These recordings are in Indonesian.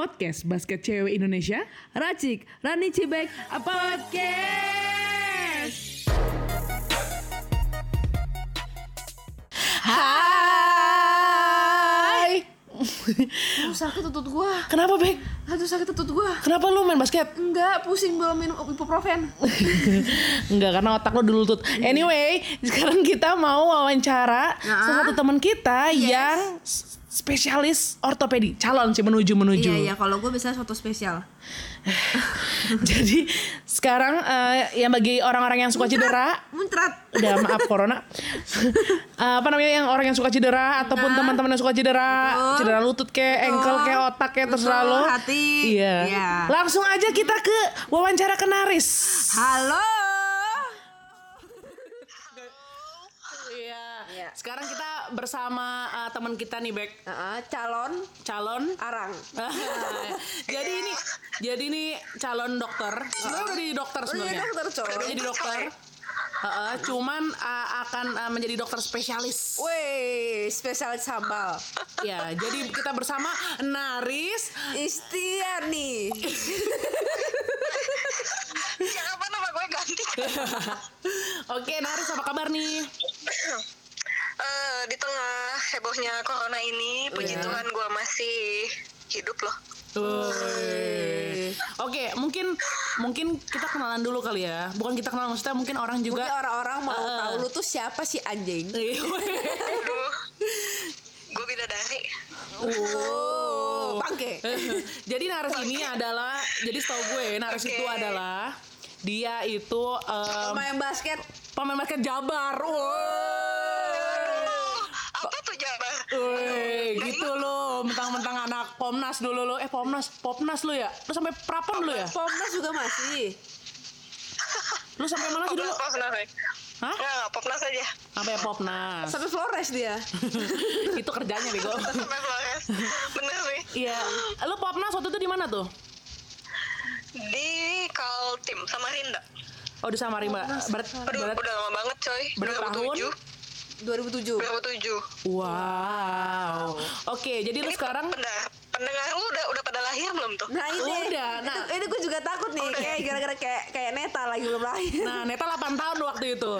Podcast Basket Cewek Indonesia Racik, Rani Cibek, Podcast Hai. Aduh, sakit tutut gua. Kenapa, Bek? Aduh sakit tutut gua. Kenapa lu main basket? Enggak, pusing belum minum ibuprofen. Enggak, karena otak lu dulu tut. Anyway, sekarang kita mau wawancara Nah. salah satu teman kita yang s- spesialis ortopedi, calon sih menuju menuju. Iya, iya, kalau gua bisa foto spesial. Jadi sekarang eh, yang bagi orang-orang yang suka cedera, Muntrat. udah maaf corona. Eh, apa namanya yang orang yang suka cedera ataupun teman-teman yang suka cedera, Betul. cedera lutut kayak Betul. ankle kayak otak Betul, terserah lo. hati. Iya. Iya. Langsung aja kita ke wawancara kenaris. Halo. Iya. Iya. Sekarang kita bersama uh, teman kita nih Bek, Heeh, calon calon. arang. jadi ini jadi ini calon dokter. Sebenarnya udah di dokter sebenarnya. dokter, coy. Udah jadi dokter. Heeh, cuman uh, akan uh, menjadi dokter spesialis. Wih, spesialis sambal. Ya, jadi kita bersama Naris. Istiani. Ya apa nama gue ganti? Oke, Naris apa kabar nih? Eh, di tengah hebohnya corona ini, puji Iya. Tuhan gue masih hidup loh. Oke, mungkin mungkin kita kenalan dulu kali ya. Bukan kita kenalan maksudnya mungkin orang juga Mungkin orang-orang mau Eh. tahu lu tuh siapa sih anjing? Aduh, gue bidadari. Oh, bangke. jadi Naris ini adalah jadi setahu gue Naris Oke. itu adalah dia itu em, Main basket. pemain basket Jabar. Woi. Woi, gitu lo, mentang-mentang anak Pomnas dulu lo. Eh Pomnas, Popnas lo ya? Lu sampai Prapon dulu ya? Pomnas juga masih. Lu sampai mana sih dulu? Popnas. Hah? Nggak, nggak, Popnas aja. Sampai Popnas. Sampai Flores dia. itu kerjanya bego. Sampai Flores. Bener sih. Iya. Lu Popnas waktu itu di mana tuh? Di Kaltim sama Rinda. Oh di Samarinda. Berat, Aduh, berat. udah lama banget coy. Berapa tahun? 2007. 2007. Wow. Oke, jadi lu Ini sekarang pendengar, pendengar lu udah udah pada lahir belum tuh? Nah ini, Udah, nah. itu, ini gue juga takut nih, kayak gara-gara kayak kayak Neta lagi belum lahir. Nah, Neta 8 tahun waktu itu.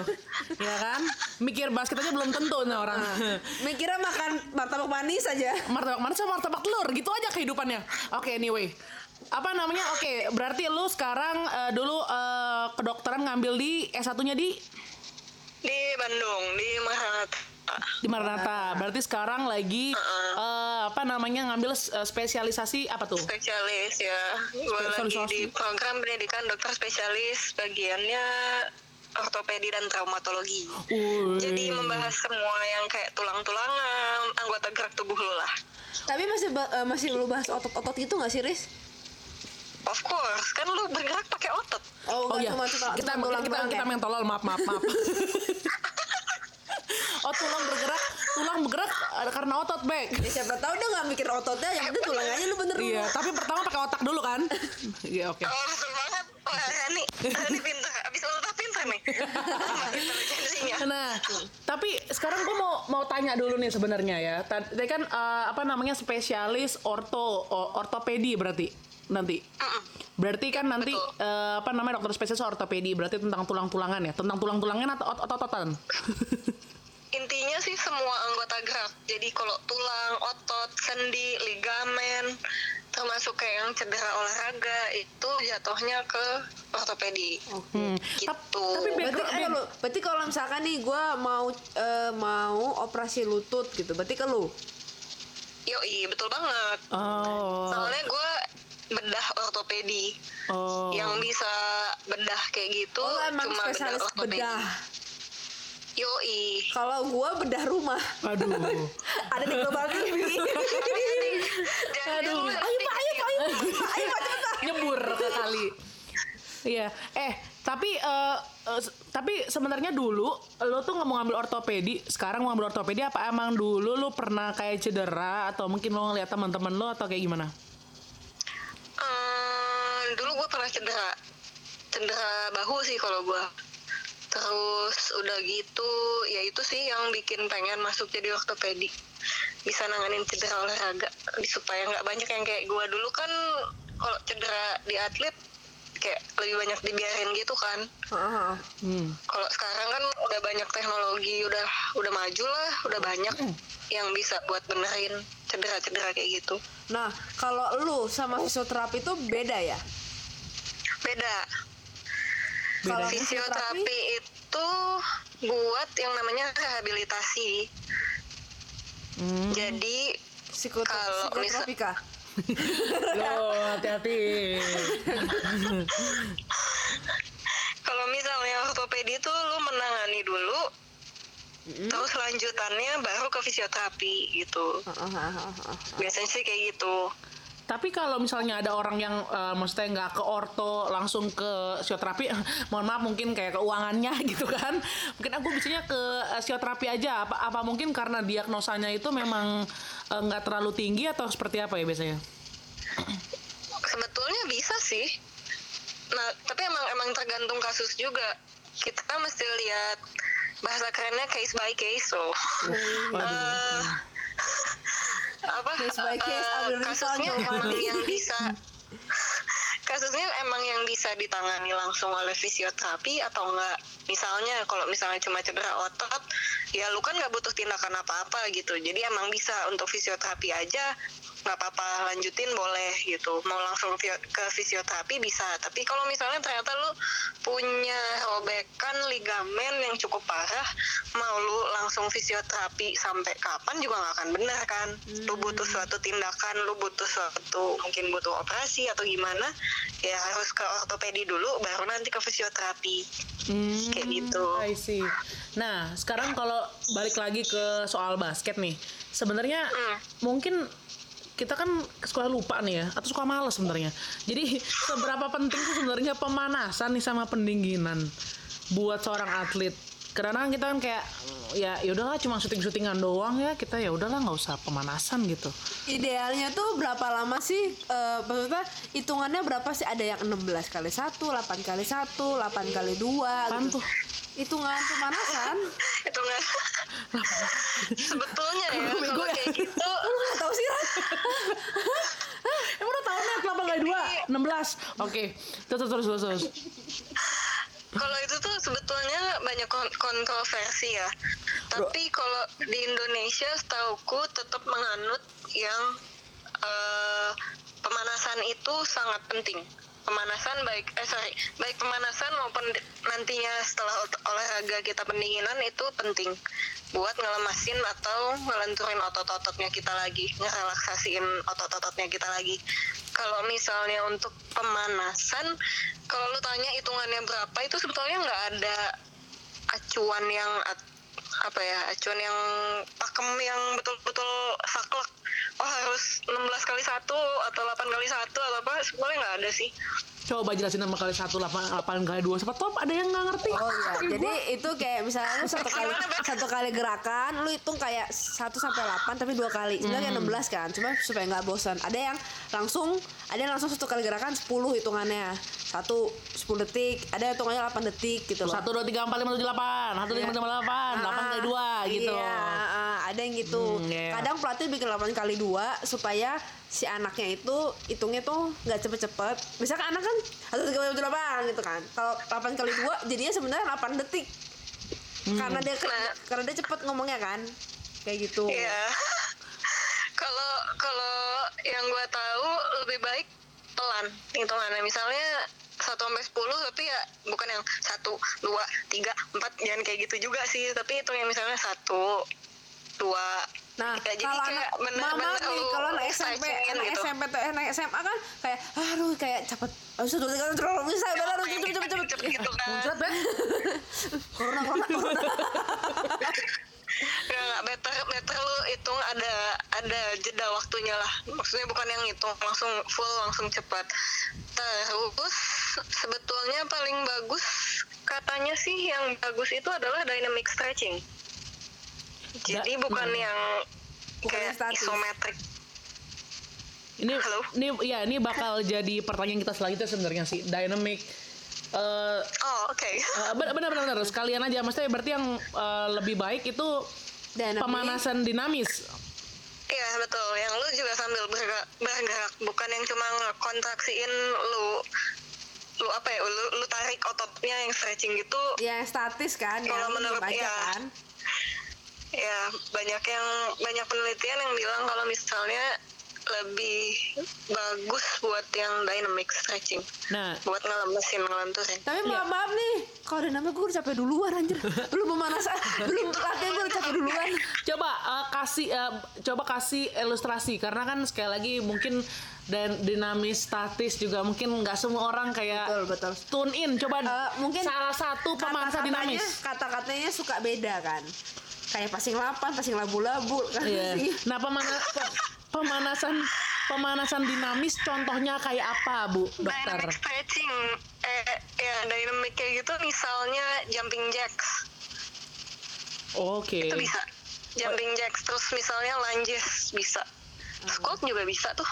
Ya kan? Mikir basket aja belum tentu nih orang. Mikirnya makan martabak manis aja. martabak manis sama martabak telur, gitu aja kehidupannya. Oke, anyway. Apa namanya? Oke, berarti lu sekarang eh, dulu eh, kedokteran ngambil di S1-nya di Di Bandung, di Maranatha. di Maranatha. Berarti sekarang lagi eh, apa namanya ngambil eh, spesialisasi apa tuh? spesialis ya gue lagi di program pendidikan dokter spesialis bagiannya ortopedi dan traumatologi Wih. jadi membahas semua yang kayak tulang-tulangan anggota gerak tubuh lo lah Tapi masih ba- eh, masih lu bahas otot-otot gitu gak sih, Riz? of course kan lu bergerak pakai otot Oh, Oh enggak iya, cuma cuma kita cuma tulang kita doang kita ya? maaf maaf maaf. oh tulang bergerak, tulang bergerak ada karena otot back. Ya, siapa tahu dia nggak mikir ototnya, yang penting tulang aja lu bener Iya, tapi pertama pakai otak dulu kan. Iya oke. oh betul banget wah Rani Rani pintar abis ultah pintar nih Nah, tapi sekarang gue mau mau tanya dulu nih sebenarnya ya. Tadi kan eh, apa namanya spesialis orto ortopedi berarti nanti. Berarti kan nanti Betul. eh, apa namanya dokter spesialis ortopedi berarti tentang tulang-tulangan ya, tentang tulang-tulangan atau ot- otot-ototan. intinya sih semua anggota gerak jadi kalau tulang otot sendi ligamen termasuk kayak yang cedera olahraga itu jatuhnya ke ortopedi Hmm. gitu Tap- tapi Berarti, eh, lu, berarti kalau misalkan nih gue mau eh, mau operasi lutut gitu, berarti ke lu. yoi betul banget Oh. soalnya gue bedah ortopedi Oh. yang bisa bedah kayak gitu Oh, emang cuma spesialis ortopedi. bedah. Yoi Kalau gue bedah rumah. Aduh. Ada di Global TV. Jadi Aduh. Ayo Pak, ayo Pak, ayo Pak, ayo Pak, cepat Pak. nyebur kali. Iya. Eh, tapi eh, eh, s- tapi sebenarnya dulu lo tuh nggak mau ngambil ortopedi, sekarang mau ngambil ortopedi apa emang dulu lo pernah kayak cedera atau mungkin lo ngeliat teman-teman lo atau kayak gimana? Eh, dulu gue pernah cedera cedera bahu sih kalau gue terus udah gitu ya itu sih yang bikin pengen masuk jadi ortopedi bisa nanganin cedera olahraga supaya nggak banyak yang kayak gua dulu kan kalau cedera di atlet kayak lebih banyak dibiarin gitu kan Heeh. Hmm. kalau sekarang kan udah banyak teknologi udah udah maju lah udah banyak yang bisa buat benerin cedera-cedera kayak gitu Nah, kalau lu sama fisioterapi itu beda ya? beda Kalau fisioterapi itu buat yang namanya rehabilitasi Hmm. jadi Kalau psikotropika. Loh, hati-hati. kalau misalnya ortopedi tuh lu menangani dulu terus lanjutannya baru ke fisioterapi gitu Heeh, heeh, heeh, heeh. biasanya sih kayak gitu Tapi kalau misalnya ada orang yang eh, maksudnya nggak ke orto langsung ke fisioterapi, mohon maaf mungkin kayak keuangannya gitu kan. Mungkin aku bisanya ke eh, fisioterapi aja. Apa apa mungkin karena diagnosanya itu memang eh, nggak terlalu tinggi atau seperti apa ya biasanya? sebetulnya bisa sih nah tapi emang emang tergantung kasus juga kita mesti lihat bahasa kerennya case by case loh Eh, apa? Case by case, eh, ambil kasusnya risau, emang yang bisa. Kasusnya emang yang bisa ditangani langsung oleh fisioterapi atau enggak? Misalnya kalau misalnya cuma cedera otot ya lu kan nggak butuh tindakan apa-apa gitu. Jadi emang bisa untuk fisioterapi aja nggak apa-apa lanjutin boleh gitu. Mau langsung ke fisioterapi bisa tapi kalau misalnya ternyata lu punya robekan ligamen yang cukup parah mau lu langsung fisioterapi sampai kapan juga nggak akan benar kan? Lu butuh suatu tindakan lu butuh suatu mungkin butuh operasi atau gimana ya harus ke ortopedi dulu baru nanti ke fisioterapi. Hmm, kayak gitu. I see. Nah, sekarang kalau balik lagi ke soal basket nih, sebenarnya Hmm. mungkin kita kan suka lupa nih ya, atau suka males sebenarnya. Jadi seberapa penting sih sebenarnya pemanasan nih sama pendinginan buat seorang atlet? Karena kan kita kan kayak ya ya udahlah cuma syuting-syutingan doang ya kita ya udahlah nggak usah pemanasan gitu. Idealnya tuh berapa lama sih? Eh, maksudnya hitungannya berapa sih? Ada yang 16 kali 1, 8 kali 1, 8 kali 2 Apaan gitu. tuh? Hitungan pemanasan. itu nggak sebetulnya ya kalau kayak gitu Lu nggak tahu sih Ran? Emang udah tahu nih 8 kali 2 16. Oke. Terus terus terus terus. Kalau itu tuh sebetulnya banyak kon- kontroversi ya. Tapi kalau di Indonesia setauku tetap menganut yang eh, pemanasan itu sangat penting. Pemanasan baik eh sorry, baik pemanasan maupun nantinya setelah ol- olahraga kita pendinginan itu penting buat ngelemasin atau ngelenturin otot-ototnya kita lagi, ngerelaksasiin otot-ototnya kita lagi. Kalau misalnya untuk pemanasan, kalau lu tanya hitungannya berapa itu sebetulnya nggak ada acuan yang apa ya acuan yang pakem yang betul-betul saklek oh harus 16 kali satu atau 8 kali satu atau apa sebenarnya nggak ada sih Coba jelasin nama kali 1 8 8 kali 2 siapa top ada yang nggak ngerti. Oh iya, jadi itu kayak misalnya lu satu kali satu kali gerakan, lu hitung kayak 1 sampai 8 tapi dua kali. Sebenarnya 16 kan, cuma supaya nggak bosan. Ada yang langsung ada yang langsung satu kali gerakan 10 hitungannya. Satu 10 detik, ada hitungannya 8 detik gitu loh. 1 2 3 4 5 7 8. 1 2 3 4 5 8. 8 kali 2 gitu. Iya, ah, ada yang gitu. Hmm, iya. Kadang pelatih bikin 8 kali 2 supaya si anaknya itu hitungnya tuh nggak cepet-cepet. Misalkan anak kan 1 3 4 8 gitu kan. Kalau 8 kali 2 jadinya sebenarnya 8 detik. Hmm. Karena dia Nah. karena dia cepet ngomongnya kan. Kayak gitu. Iya. Kalau kalau yang gua tahu lebih baik pelan hitungannya. Misalnya 1 sampai 10 tapi ya bukan yang 1 2 3 4 jangan kayak gitu juga sih, tapi itu yang misalnya 1 2 Nah, ya, jadi kalau kayak anak bener-bener mama nih, lu kalau anak SMP, anak gitu. SMP tuh anak SMA kan kayak aduh kayak cepet. Harus dulu tiga terlalu bisa udah harus cepet cepet cepet. Cepet gitu kan. Muncrat ya. Corona corona corona. Nggak, better better lu hitung ada ada jeda waktunya lah. Maksudnya bukan yang hitung langsung full langsung cepat. Terus sebetulnya paling bagus katanya sih yang bagus itu adalah dynamic stretching. Jadi Da- bukan yang Bukan yang kayak statis. isometrik Ini Halo? ini ya ini bakal jadi pertanyaan kita selanjutnya sebenarnya sih. Dynamic eh oh oke. eh, benar benar benar. Sekalian aja. Maksudnya berarti yang eh, lebih baik itu Dynamic. pemanasan dinamis. Iya betul, yang lu juga sambil bergerak, bergerak bukan yang cuma ngekontraksiin lu lu apa ya lu, lu tarik ototnya yang stretching gitu Ya statis kan, Kalau yang menurut- aja iya. kan. ya banyak yang banyak penelitian yang bilang kalau misalnya lebih bagus buat yang dynamic stretching Nah, buat ngelemesin ngelenturin Tapi maaf, maaf nih, kalau dinamik gue udah capek duluan anjir. belum pemanasan, belum latihan gue udah capek duluan. coba eh, kasih eh, coba kasih ilustrasi karena kan sekali lagi mungkin dan dinamis statis juga mungkin nggak semua orang kayak Betul, betul. tune in coba Eh, mungkin salah satu pemanasan Kata-katanya- dinamis Kata-katanya suka beda kan. Kayak passing lapan, passing labu-labu kan Iya. sih. Nah, pemana- pe- pemanasan pemanasan dinamis contohnya kayak apa, Bu Dokter? dynamic stretching eh ya dynamic kayak gitu misalnya jumping jacks Oke. itu bisa jumping jacks terus misalnya lunges bisa squat juga bisa tuh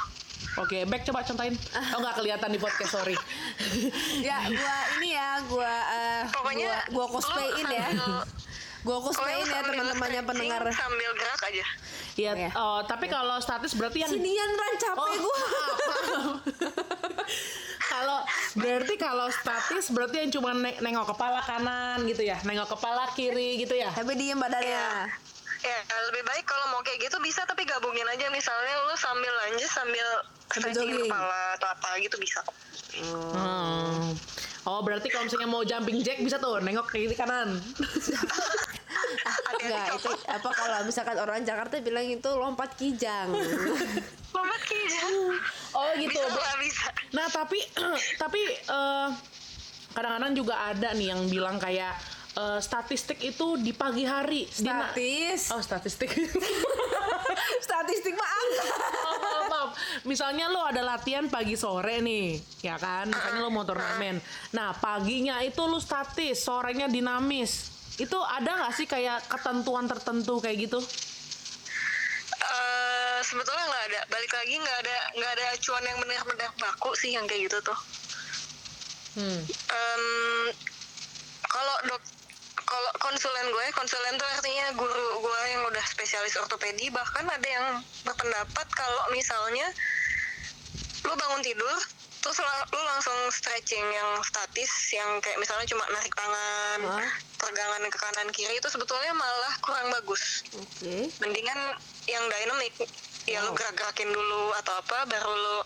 Oke, back coba contohin. Oh, nggak kelihatan di podcast, sorry. Ya, gua ini ya, gua eh, pokoknya gua, gua cosplayin ya. Gua cosplayin ya teman-temannya pendengar. sambil gerak aja Iya, Iya. oh, tapi kalau statis berarti yang Sinian Ran capek Oh, gua. kalau berarti kalau statis berarti yang cuma ne- nengok kepala kanan gitu ya, nengok kepala kiri gitu ya. Tapi diem badannya. ya lebih baik kalau mau kayak gitu bisa tapi gabungin aja misalnya lu sambil lunges sambil stretching kepala atau apa gitu bisa. Hmm. Oh, berarti kalau misalnya mau jumping jack bisa tuh nengok ke kiri kanan. Enggak, itu apa kalau misalkan orang Jakarta bilang itu lompat kijang. lompat kijang Oh, gitu. bisa lah bisa Nah, tapi tapi eh, kadang-kadang juga ada nih yang bilang kayak eh, statistik itu di pagi hari. Dina- Statis. Oh, statistik. Statistik mah angka. Oh, maaf, maaf. Misalnya lo ada latihan pagi sore nih, ya kan? Misalnya lo mau turnamen. Nah, paginya itu lo statis, sorenya dinamis. Itu ada nggak sih kayak ketentuan tertentu kayak gitu? Eh, sebetulnya nggak ada balik lagi nggak ada nggak ada acuan yang benar-benar baku sih yang kayak gitu tuh Hmm. Em, kalau dok kalau konsulen gue konsulen tuh artinya guru gue yang udah spesialis ortopedi bahkan ada yang berpendapat kalau misalnya lu bangun tidur terus la- lu langsung stretching yang statis yang kayak misalnya cuma narik tangan Hah? pegangan ke kanan kiri itu sebetulnya malah kurang bagus Oke. mendingan yang dynamic ya lu Wow. gerak-gerakin dulu atau apa baru lu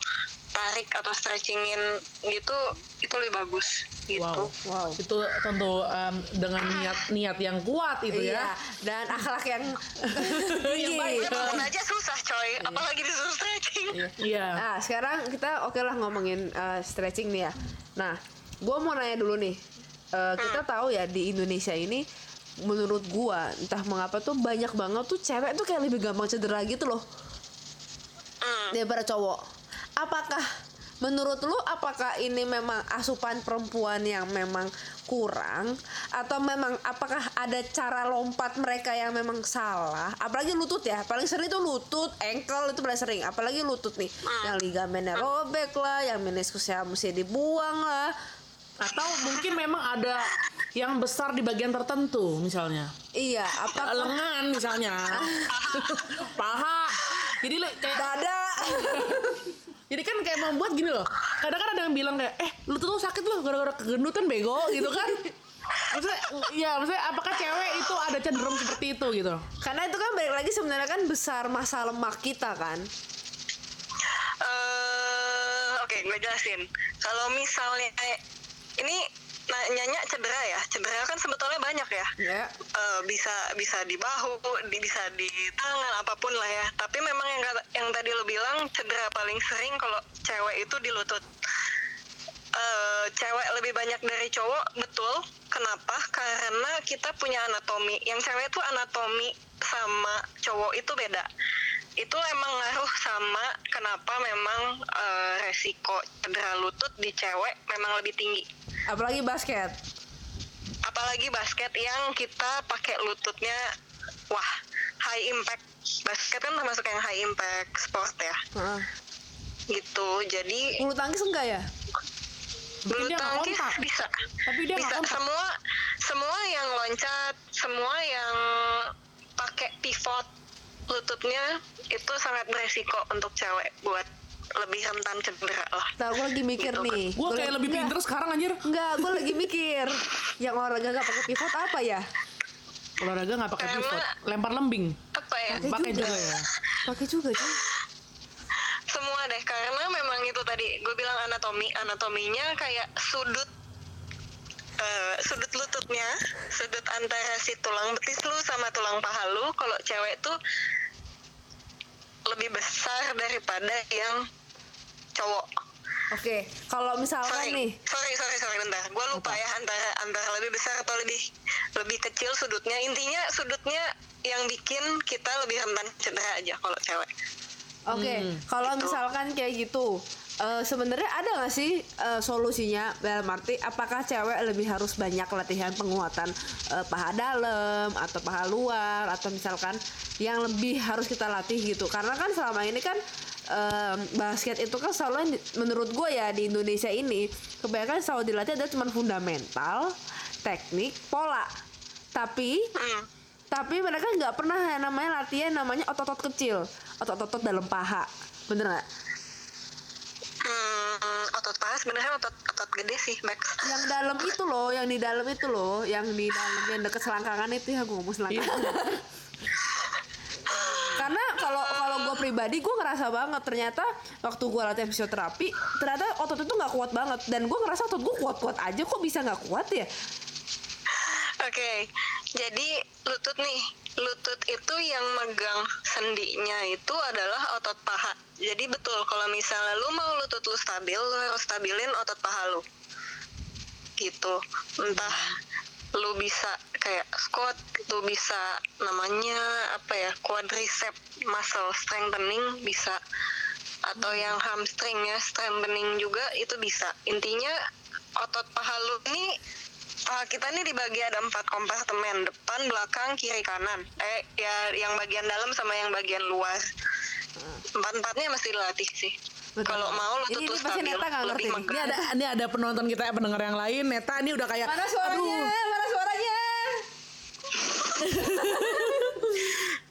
tarik atau stretchingin gitu itu lebih bagus gitu Wow. Wow. Itu tentu em, dengan niat niat yang kuat itu Iya, ya. dan akhlak yang Yang baik. aja susah coy apalagi disuruh stretching Iya. Nah, sekarang kita oke lah ngomongin uh, stretching nih ya. Nah, gue mau nanya dulu nih. Uh, kita tahu ya di Indonesia ini, menurut gua entah mengapa tuh banyak banget tuh cewek tuh kayak lebih gampang cedera gitu loh Hmm. daripada cowok. Apakah menurut lu apakah ini memang asupan perempuan yang memang kurang atau memang apakah ada cara lompat mereka yang memang salah? Apalagi lutut ya, paling sering itu lutut, ankle itu paling sering. Apalagi lutut nih, yang ligamennya robek lah, yang meniskusnya mesti dibuang lah. Atau mungkin memang ada yang besar di bagian tertentu misalnya. Iya, apa lengan misalnya paha jadi kayak dada? Jadi kan kayak membuat gini loh kadang kan ada yang bilang kayak eh lu tuh sakit loh gara-gara kegendutan bego gitu kan. Maksudnya ya maksudnya apakah cewek itu ada cenderung seperti itu gitu? Karena itu kan balik lagi sebenarnya kan besar masa lemak kita kan. eh oke gue jelasin kalau misalnya eh, ini nanyanya cedera ya cedera kan sebetulnya banyak ya Ya. Eh, bisa bisa di bahu, di, bisa di tangan apa pun lah ya. Tapi memang yang yang tadi lo bilang cedera paling sering kalau cewek itu di lutut. Eh, cewek lebih banyak dari cowok, betul. Kenapa? Karena kita punya anatomi. Yang cewek itu anatomi sama cowok itu beda. Itu emang ngaruh sama kenapa memang eh, resiko cedera lutut di cewek memang lebih tinggi Apalagi basket. apalagi basket yang kita pakai lututnya wah high impact basket kan termasuk yang high impact sport ya Heeh. gitu jadi Bulu tangkis enggak ya? bulu tangkis bisa Tapi dia bisa semua semua yang loncat semua yang pakai pivot lututnya itu sangat beresiko untuk cewek buat lebih rentan cedera lah. Tahu gue lagi mikir nih. Gue Gua kayak lagi- lebih enggak, pinter sekarang anjir. Enggak, gue lagi mikir. Yang olahraga gak pakai pivot apa ya? Olahraga nggak pakai pivot, lempar lembing. Apa ya? Pakai juga ya. Pakai juga cuy. Semua deh karena memang itu tadi gue bilang anatomi, anatominya kayak sudut eh, sudut lututnya, sudut antara si tulang betis lu sama tulang paha lu kalau cewek tuh lebih besar daripada yang cowok. Oke, kalau misalkan sorry, nih, sorry, sorry, sorry, bentar. Gue lupa ya antara antara lebih besar atau lebih lebih kecil sudutnya. Intinya sudutnya yang bikin kita lebih rentan cedera aja kalau cewek. oke, Hmm, kalau gitu. misalkan kayak gitu, eh, sebenarnya ada nggak sih eh, solusinya dalam arti apakah cewek lebih harus banyak latihan penguatan eh, paha dalam atau paha luar atau misalkan yang lebih harus kita latih gitu? Karena kan selama ini kan basket itu kan selalu menurut gue ya di Indonesia ini kebanyakan selalu dilatih adalah cuma fundamental, teknik, pola. Tapi Hmm. tapi mereka nggak pernah yang namanya latihan namanya otot-otot kecil, otot-otot dalam paha. Bener nggak? Hmm, otot paha sebenarnya otot otot gede sih, Max. Yang dalam itu loh, yang di dalam itu loh, yang di dalam yang deket selangkangan itu ya gue ngomong selangkangan. Karena kalau kalau gue pribadi gue ngerasa banget ternyata waktu gue latihan fisioterapi ternyata otot itu nggak kuat banget dan gue ngerasa otot gue kuat-kuat aja kok bisa nggak kuat ya? Oke, jadi lutut nih, lutut itu yang megang sendinya itu adalah otot paha. Jadi betul kalau misalnya lu mau lutut lu stabil, lu harus stabilin otot paha lu. Gitu. Entah lu bisa kayak squat, lu bisa namanya apa ya, quadricep muscle strengthening bisa atau yang hamstring ya strengthening juga itu bisa. Intinya otot paha lu ini paha kita ini dibagi ada empat kompartemen depan belakang kiri kanan eh ya yang bagian dalam sama yang bagian luar empat empatnya mesti dilatih sih kalau mau lutut ini pasti stabil Neta ngerti. Ini ada ini ada penonton kita pendengar yang lain. Neta ini udah kayak Mana suaranya? aduh. Mana?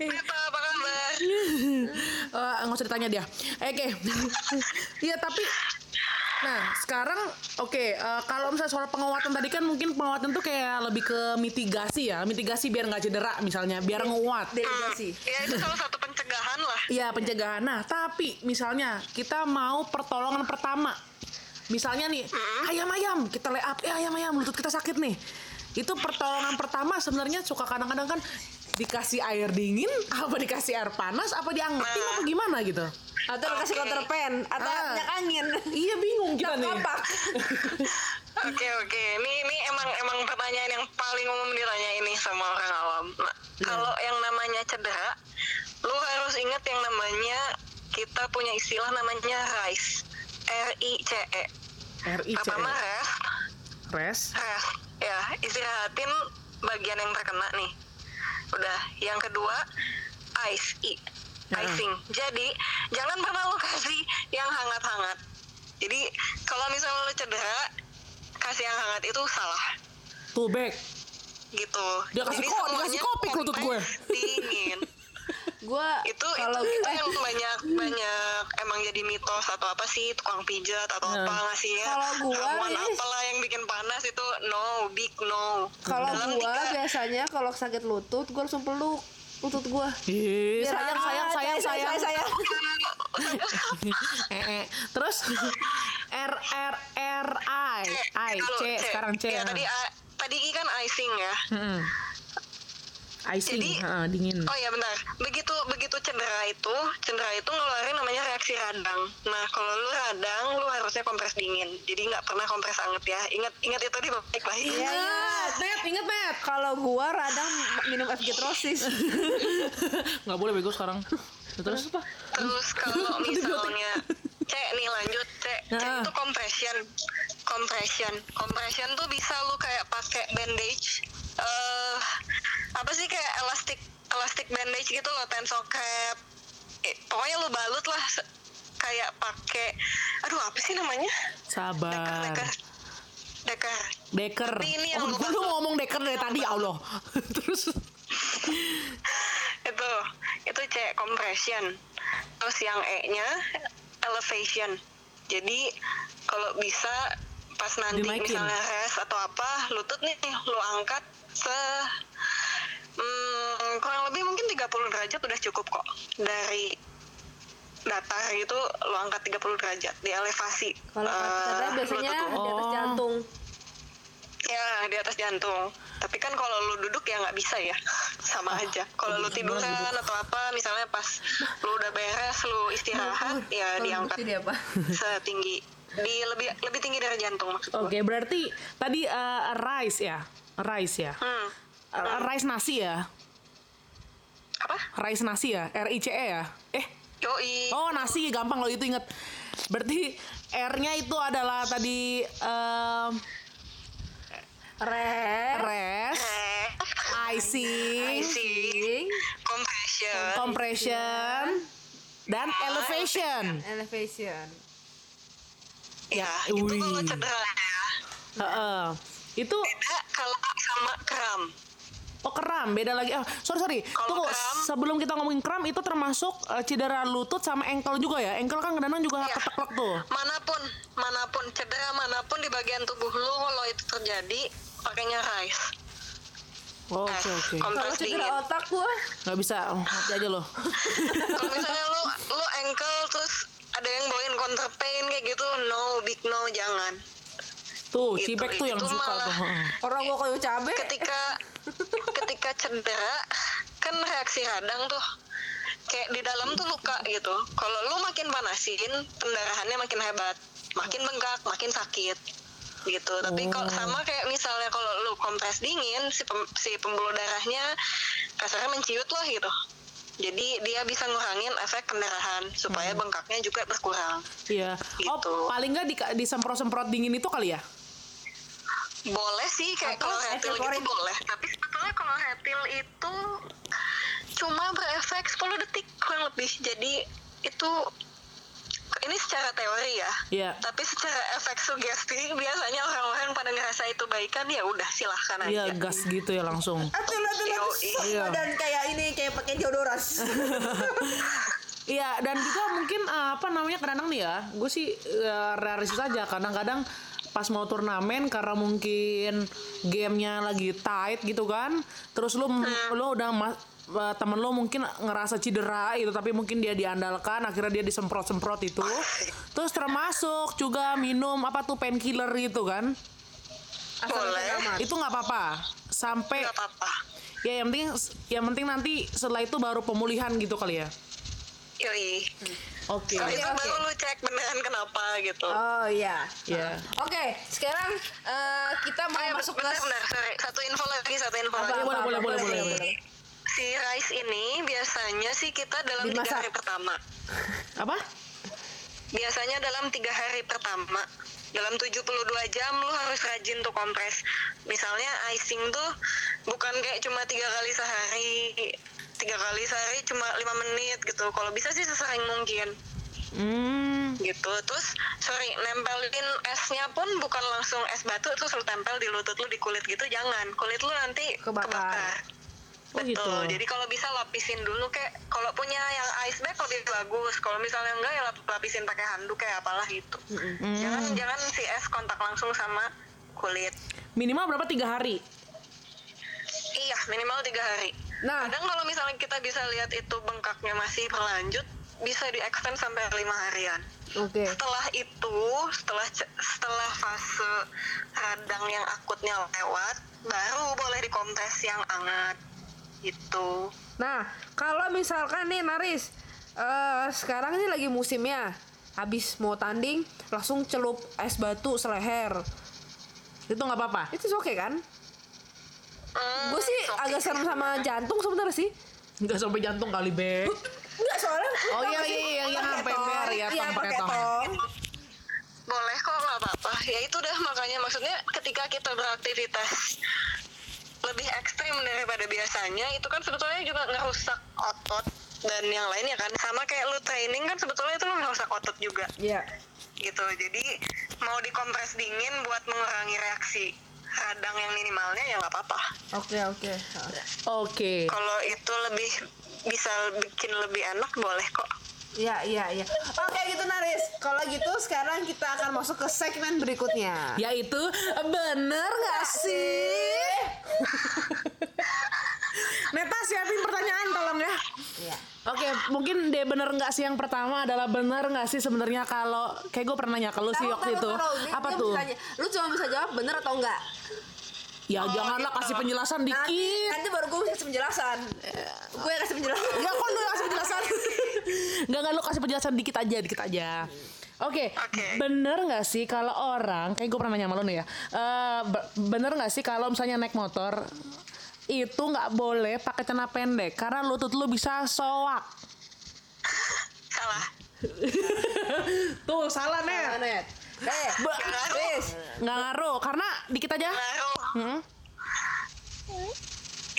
Apa kabar Eh, nggak usah ditanya dia. Oke. Iya tapi Nah, sekarang oke, eh, kalau misalnya soal penguatan tadi kan mungkin penguatan tuh kayak lebih ke mitigasi ya, mitigasi biar nggak cedera misalnya, biar nguat. Delegasi. ya itu salah satu pencegahan lah Iya pencegahan. Nah, tapi misalnya kita mau pertolongan pertama. Misalnya nih, ayam-ayam, kita lay up, eh ayam-ayam, lutut kita sakit nih. Itu pertolongan pertama sebenarnya suka kadang-kadang kan dikasih air dingin, apa dikasih air panas, apa diangetin, apa gimana gitu. Atau kasih counter pen atau Ah. minyak angin. Iya bingung kita nih. Kapak. Oke oke, ini ini emang emang pertanyaan yang paling umum ditanya ini sama orang awam. Nah, kalau yang namanya cedera, lu harus ingat yang namanya kita punya istilah namanya RICE, R I C E. R I C Pertama rest, Rest. rest, ya istirahatin bagian yang terkena nih. Udah, yang kedua ice, I, Ya. icing. Jadi jangan pernah lu kasih yang hangat-hangat. Jadi kalau misalnya lu cedera, kasih yang hangat itu salah Tuh back. gitu. Dia kasih ko- dikasih kopi ke lutut gue. Dingin. Gua itu kalau itu, itu yang banyak banyak emang jadi mitos atau apa sih tukang pijat atau Nah. apa ngasihnya Kalau gua ramuan nih- apalah yang bikin panas itu no big no kalau tiga- biasanya kalau sakit lutut gua langsung peluk lutut gua. Ih, Biar sayang, sayang, sayang, Eh, sayang. sayang. eh, eh. Terus R R R I I C sekarang C. ya tadi A- tadi I kan icing ya. Icing, Jadi- heeh, dingin. Oh ya benar. Begitu begitu cedera itu, cedera itu ngeluarin namanya reaksi radang. Nah kalau lu radang, lu harusnya kompres dingin. Jadi nggak pernah kompres anget ya. Ingat ingat itu di baik baik. Iya, Ingat, Net, inget Net. Kalau gua radang minum FG-Trosis. Nggak boleh bego sekarang. Terus apa? Terus kalau misalnya cek nih lanjut cek, cek Nah. itu compression, compression, compression tuh bisa lu kayak pakai bandage, eh apa sih kayak elastik elastik bandage gitu loh, tensor cap, eh, pokoknya lu balut lah kayak pakai, aduh apa sih namanya? Sabar. Deker, deker. Deker. Tapi ini yang oh, gue ngomong deker dari tadi, ya Allah. Terus itu itu cek compression terus yang E-nya elevation. Jadi kalau bisa pas nanti misalnya rest atau apa, lutut nih lu angkat se hmm, kurang lebih mungkin 30 derajat udah cukup kok dari datar itu lu angkat 30 derajat di elevasi. Kalau cedera biasanya lutut lu. di atas jantung. Ya di atas jantung. Tapi kan kalau lu duduk ya nggak bisa ya, sama aja. Kalau lu tiduran atau apa, misalnya pas lu udah beres, lu istirahat, ya diangkat setinggi di lebih lebih tinggi dari jantung maksud. Oke, berarti tadi eh, rice ya, rice ya, Hmm. Eh, rice nasi ya, Apa? rice nasi ya, R I C E ya, eh, Yoi. oh nasi gampang loh itu inget. Berarti R-nya itu adalah tadi Rest. rest, Eh, icing, icing, compression. compression, dan elevation. Elevation. Ya, itu kalau cedera ya. Heeh. Itu Beda kalau sama kram. oh kram beda lagi. Oh, sorry sorry. Kalau Tunggu kram- sebelum kita ngomongin kram itu termasuk eh, cedera lutut sama ankle juga ya. Ankle kan kadang-kadang juga Iya. keteklek tuh. Mana pun, mana pun cedera mana pun di bagian tubuh lu kalau itu terjadi pakainya rice. Oh, Oke Eh, oke. Kalau Kompres dingin. cedera otak gua Nggak bisa oh, mati aja loh. Kalau misalnya lu lu ankle terus ada yang bawain counter pain kayak gitu, no big no jangan. Tuh, Gitu, cibek tuh yang itu suka malah- tuh. orang gua kayu cabe. Ketika ketika cedera kan reaksi radang tuh kayak di dalam tuh luka gitu. Kalau lu makin panasin, pendarahannya makin hebat, makin bengkak, makin sakit gitu. Tapi kalau sama kayak misalnya kalau lu kompres dingin, si pem- si pembuluh darahnya kasarnya menciut lah gitu. Jadi dia bisa ngurangin efek pendarahan supaya bengkaknya juga berkurang. Iya. Oh, Gitu. paling nggak di, disemprot-semprot dingin itu kali ya? Boleh sih kayak kalau retil evaporin. gitu boleh. Tapi sebetulnya kalau retil itu cuma berefek 10 detik kurang lebih. Jadi itu ini secara teori ya. Iya. Tapi secara efek sugesti biasanya orang-orang pada ngerasa itu baikan ya udah silahkan aja. Iya, gas gitu ya langsung. Lah tuh Yoi. Iya. dan kayak ini kayak pakai deodoras. Iya, dan juga mungkin eh, apa namanya kadang-kadang nih ya, gue sih eh, realistis aja. Kadang-kadang pas mau turnamen karena mungkin gamenya lagi tight gitu kan, terus lu lu udah eh, temen lu mungkin ngerasa cedera gitu, tapi mungkin dia diandalkan, akhirnya dia disemprot-semprot itu. Terus termasuk juga minum apa tuh painkiller gitu kan, Boleh. itu nggak apa-apa. Sampai Nggak apa-apa. ya yang penting yang penting nanti setelah itu baru pemulihan gitu kali ya. Yoi. Oke. Itu oke. baru lu cek beneran kenapa gitu. Oh iya. Iya. Oke, sekarang eh, kita mau masuk ke bentar, sorry. Satu info lagi, satu info Apa, lagi. Boleh, apa, boleh, apa, boleh, boleh, boleh, boleh. Si rice ini biasanya sih kita dalam Dimasak. tiga hari pertama. Apa? Biasanya dalam tiga hari pertama. Dalam 72 jam lu harus rajin tuh kompres. Misalnya icing tuh bukan kayak cuma tiga kali sehari. Tiga kali sehari cuma lima menit gitu. Kalau bisa sih sesering mungkin Hmm. gitu. Terus sorry nempelin esnya pun bukan langsung es batu terus lu tempel di lutut lu di kulit gitu. Jangan. Kulit lu nanti Kebakar. kebakar. Oh, Betul. gitu. Jadi kalau bisa lapisin dulu kayak kalau punya yang ice bag lebih bagus. Kalau misalnya enggak ya lap- lapisin pakai handuk kayak apalah gitu. Jangan jangan si es kontak langsung sama kulit. Minimal berapa tiga hari? Iya minimal tiga hari. Nah. Kadang kalau misalnya kita bisa lihat itu bengkaknya masih berlanjut, bisa di extend sampai lima harian. Oke. Setelah itu, setelah setelah fase radang yang akutnya lewat, baru boleh dikompres yang hangat. Gitu. Nah, kalau misalkan nih Naris, eh sekarang ini lagi musimnya, habis mau tanding langsung celup es batu seleher, Itu nggak apa-apa. itu oke kan? Hmm, Gue sih okay agak serem sama jantung sebenarnya sih. Nggak sampai jantung kali be. Enggak soalnya. Oh, iya, sih? iya, iya, yang sampai ber, ya, Iya, pakai tong. Boleh kok nggak apa-apa. Ya itu dah makanya maksudnya ketika kita beraktivitas lebih ekstrim daripada biasanya itu kan sebetulnya juga ngerusak otot dan yang lainnya kan sama kayak lu training kan sebetulnya itu lu ngerusak otot juga Iya. gitu jadi mau dikompres dingin buat mengurangi reaksi radang yang minimalnya ya nggak apa-apa Oke oke. Oke. kalau itu lebih bisa bikin lebih enak boleh kok Iya, iya, iya. Oke gitu Naris. Kalau gitu sekarang kita akan masuk ke segmen berikutnya. Yaitu bener nggak sih? Neta siapin pertanyaan tolong ya. Iya. Oke, mungkin deh bener nggak sih yang pertama adalah bener nggak sih sebenarnya kalau kayak gue pernah nanya ke lu sih waktu itu apa tuh? Lu cuma bisa jawab bener atau enggak. Ya janganlah kasih penjelasan Nanti, dikit. nanti baru gue kasih penjelasan. gue yang kasih penjelasan. Ya kok lu kasih penjelasan? Enggak enggak lu kasih penjelasan dikit aja, dikit aja. Oke, Oke. bener nggak sih kalau orang, kayak gue pernah nanya sama lu nih ya, eh, be- bener nggak sih kalau misalnya naik motor itu nggak boleh pakai celana pendek karena lutut lu bisa soak. Salah. Tuh salah Nah, nih. Net. Eh, Riz. Nggak ngaruh karena dikit aja. Ngaruh. Hmm?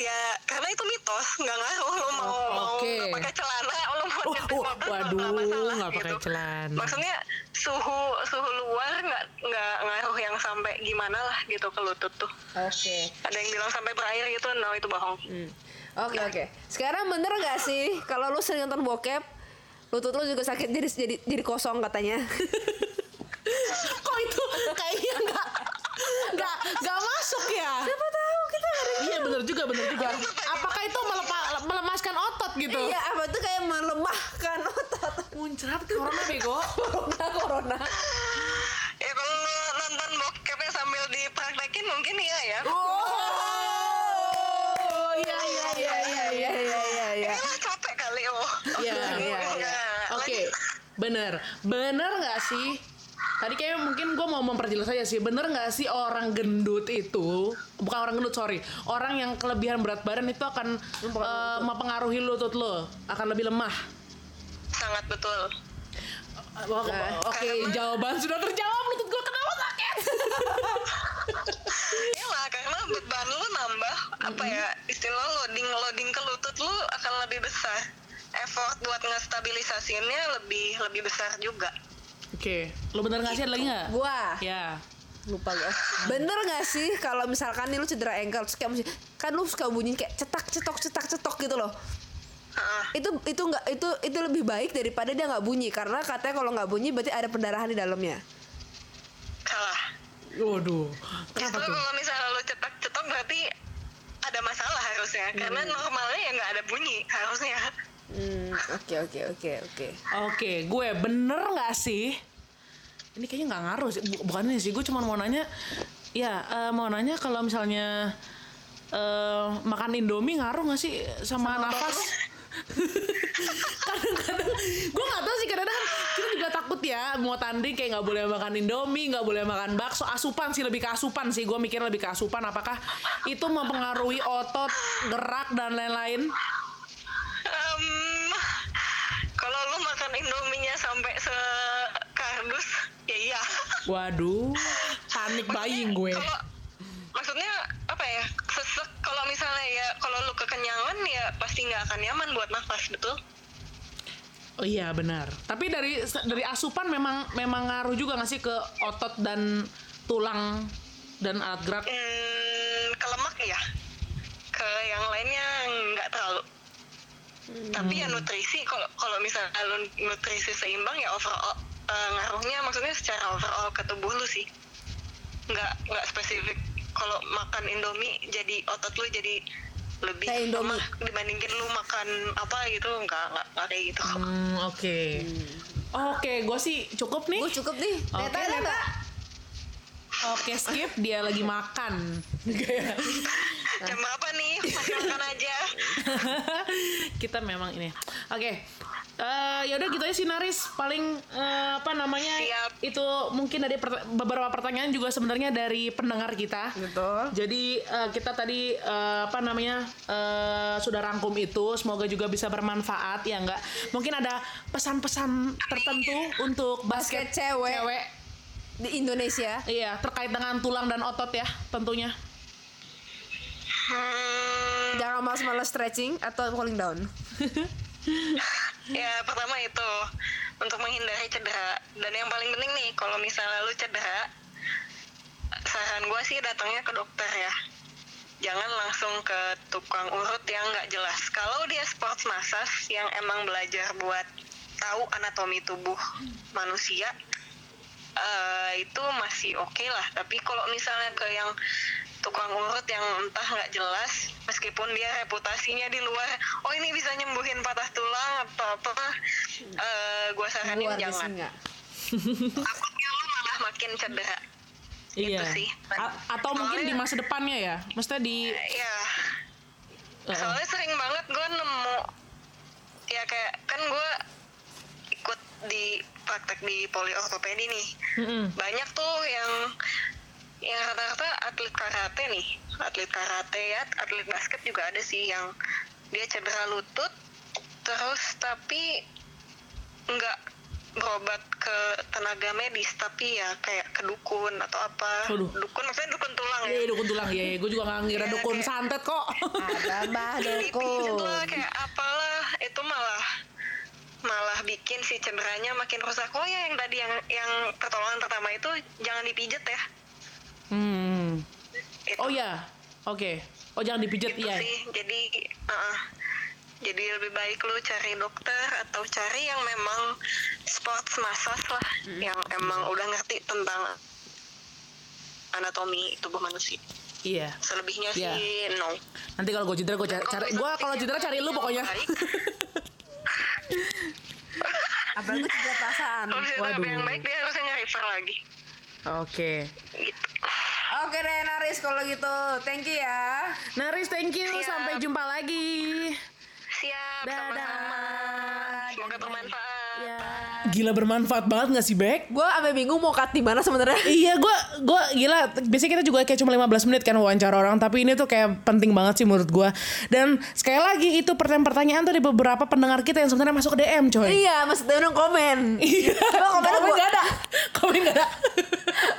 Ya, karena itu mitos, nggak ngaruh lo mau mau Oke. nggak pakai celana, lo mau Oh, nyetir oh, motor waduh, nggak masalah nggak pakai gitu. celana. Maksudnya suhu suhu luar nggak nggak ngaruh yang sampai gimana lah gitu ke lutut tuh. Oke. Ada yang bilang sampai berair gitu, no itu bohong. Hmm. Oke oke. Sekarang bener gak sih kalau lu sering nonton bokep, lutut lu juga sakit jadi jadi jadi kosong katanya. Kok itu kayaknya nggak nggak nggak masuk ya? Siapa tahu Iya bener juga bener juga. Apakah itu melepa- melemaskan otot gitu? Iya, apa tuh kayak melemahkan otot Muncrat corona bego. corona corona. Ya kalau nonton bokepnya sambil dipraktekin mungkin iya ya. Oh iya iya iya iya iya iya iya. Ya lah capek kali oh. Iya iya iya. Oke bener bener nggak sih? Tadi kayaknya mungkin gue mau memperjelas aja sih Bener nggak sih orang gendut itu Bukan orang gendut sorry Orang yang kelebihan berat badan itu akan eh, Mempengaruhi lutut lo Akan lebih lemah Sangat betul. Oke, Oke, jawaban sudah terjawab lutut gue kenapa sakit? Ya lah karena beban lu nambah apa ya istilah loading loading ke lutut lu akan lebih besar. Effort buat ngestabilisasinnya lebih lebih besar juga. Oke, lo bener nggak sih ada lagi nggak? Gua Ya. lupa gue. Bener gak sih kalau misalkan nih lu cedera ankle terus kayak mesti kan lu suka bunyi kayak cetak cetok cetak cetok gitu loh. Heeh. Itu itu nggak itu itu lebih baik daripada dia nggak bunyi karena katanya kalau nggak bunyi berarti ada pendarahan di dalamnya. salah. Waduh. Justru kalau misalnya lu cetak-cetok berarti ada masalah harusnya karena normalnya ya nggak ada bunyi harusnya. Hmm, oke oke oke oke. Oke, gue bener nggak sih? Ini kayaknya nggak ngaruh sih. Bu- Bukan ini sih, gue cuma mau nanya. Ya, eh, mau nanya kalau misalnya eh, makan Indomie ngaruh nggak sih sama, nafas? kadang-kadang gue nggak tahu sih kadang-kadang kita juga takut ya mau tanding kayak nggak boleh makan indomie nggak boleh makan bakso asupan sih lebih ke asupan sih gue mikir lebih ke asupan apakah itu mempengaruhi otot gerak dan lain-lain Em, kalau lu makan indominya sampai sekardus ya iya. waduh panik buying gue Kalau maksudnya apa ya? Sesek kalau misalnya ya kalau lu kekenyangan ya pasti nggak akan nyaman buat nafas betul. Oh iya benar. Tapi dari dari asupan memang memang ngaruh juga nggak sih ke otot dan tulang dan alat gerak. Hmm, ke lemak ya. Ke yang lainnya nggak terlalu. Tapi ya nutrisi kalau kalau misalnya lu nutrisi seimbang ya overall eh, ngaruhnya maksudnya secara overall ke tubuh lu sih. Nggak nggak spesifik. Kalau makan Indomie jadi otot lu jadi lebih Kayak Indomie. lemah dibandingin lu makan apa gitu nggak nggak nggak kayak gitu. Hmm, oke. Oke, gue sih cukup nih. Gue cukup nih. Oke, Neta Neta. Oke, skip. Dia lagi makan. Kayak- Jam berapa nih? Masih makan aja. Kita memang ini. Oke. Eh ya udah gitu aja sih Naris paling eh, apa namanya Siap. itu mungkin dari pert- beberapa pertanyaan juga sebenarnya dari pendengar kita Betul. Jadi eh, kita tadi eh, apa namanya eh, sudah rangkum itu, semoga juga bisa bermanfaat ya enggak. Mungkin ada pesan-pesan tertentu untuk Basket basket, cewek. cewek. Di Indonesia. Iya, terkait dengan tulang dan otot ya tentunya. Hmm, Jangan malas-malas stretching atau cooling down. ya pertama itu untuk menghindari cedera dan yang paling penting nih kalau misalnya lu cedera saran gue sih datangnya ke dokter ya jangan langsung ke tukang urut yang nggak jelas kalau dia sports massage yang emang belajar buat tahu anatomi tubuh manusia eh, itu masih oke lah tapi kalau misalnya ke yang tukang urut yang entah nggak jelas meskipun dia reputasinya di luar oh ini bisa nyembuhin patah tulang atau apa eh gue saranin Luar jangan nggak? takutnya lu malah makin cedera Iya. Itu sih. A- atau mungkin di masa depannya ya. Maksudnya di ya Heeh. soalnya sering banget gue nemu ya kayak kan gue ikut di praktek di poli ortopedi nih Mm-mm. banyak tuh yang yang rata-rata atlet karate nih atlet karate ya atlet basket juga ada sih yang dia cedera lutut terus tapi nggak berobat ke tenaga medis tapi ya kayak ke dukun atau apa Waduh. dukun maksudnya dukun tulang Iya, ya iya, dukun tulang ya. Gue juga gak ngira Iya, dukun kayak- santet kok. Ada bah dipijet dukun. lah kayak apalah itu malah malah bikin si cederanya makin rusak oh ya yang tadi yang yang pertolongan pertama itu jangan dipijet ya hmm. Itu. Oh ya. Oke. Oh jangan dipijet Itu iya. sih jadi uh, jadi lebih baik lu cari dokter atau cari yang memang sports massage lah yang emang udah ngerti tentang anatomi tubuh manusia Iya. selebihnya Iya. sih no Nanti kalau gue cedera gue cari, cari gue kalau cedera cari lu pokoknya. Apalagi cedera perasaan. kalau misalnya Waduh. yang baik dia harusnya nge-refer lagi Oke. gitu Oke deh Naris kalau gitu. Thank you ya. Naris thank you. Siap. Sampai jumpa lagi. siap Dadah. sama-sama semoga bermanfaat Ya. Gila bermanfaat banget gak sih Bek? Gue sampai bingung mau cut di mana sebenarnya. Iya gue gua gila biasanya kita juga kayak cuma 15 menit kan wawancara orang tapi ini tuh kayak penting banget sih menurut gue dan sekali lagi itu pertanyaan-pertanyaan tuh dari beberapa pendengar kita yang sebenarnya masuk ke DM coy Iya, maksudnya orang komen. Iya Coba Komen gak ada Komen gak ada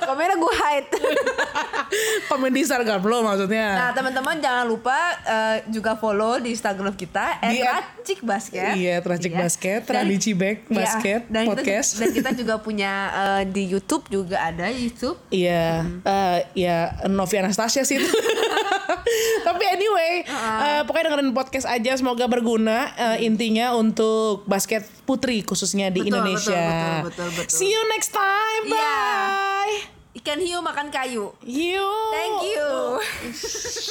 Komennya gue hide. Komen di Instagram lo maksudnya Nah teman-teman jangan lupa eh, juga follow di Instagram kita Di- @racik basket. Iya, Racik Iya. Basket, Radici Back Iya, Basket, dan podcast. Kita, dan kita juga punya eh, di YouTube juga ada YouTube. Iya, eh, ya Novi Anastasia sih itu. Tapi anyway, eh, pokoknya dengerin podcast aja semoga berguna eh, intinya untuk basket putri khususnya di Betul, Indonesia. betul, betul, betul, betul. See you next time. Iya. Bye. Ikan hiu makan kayu. You. Thank you.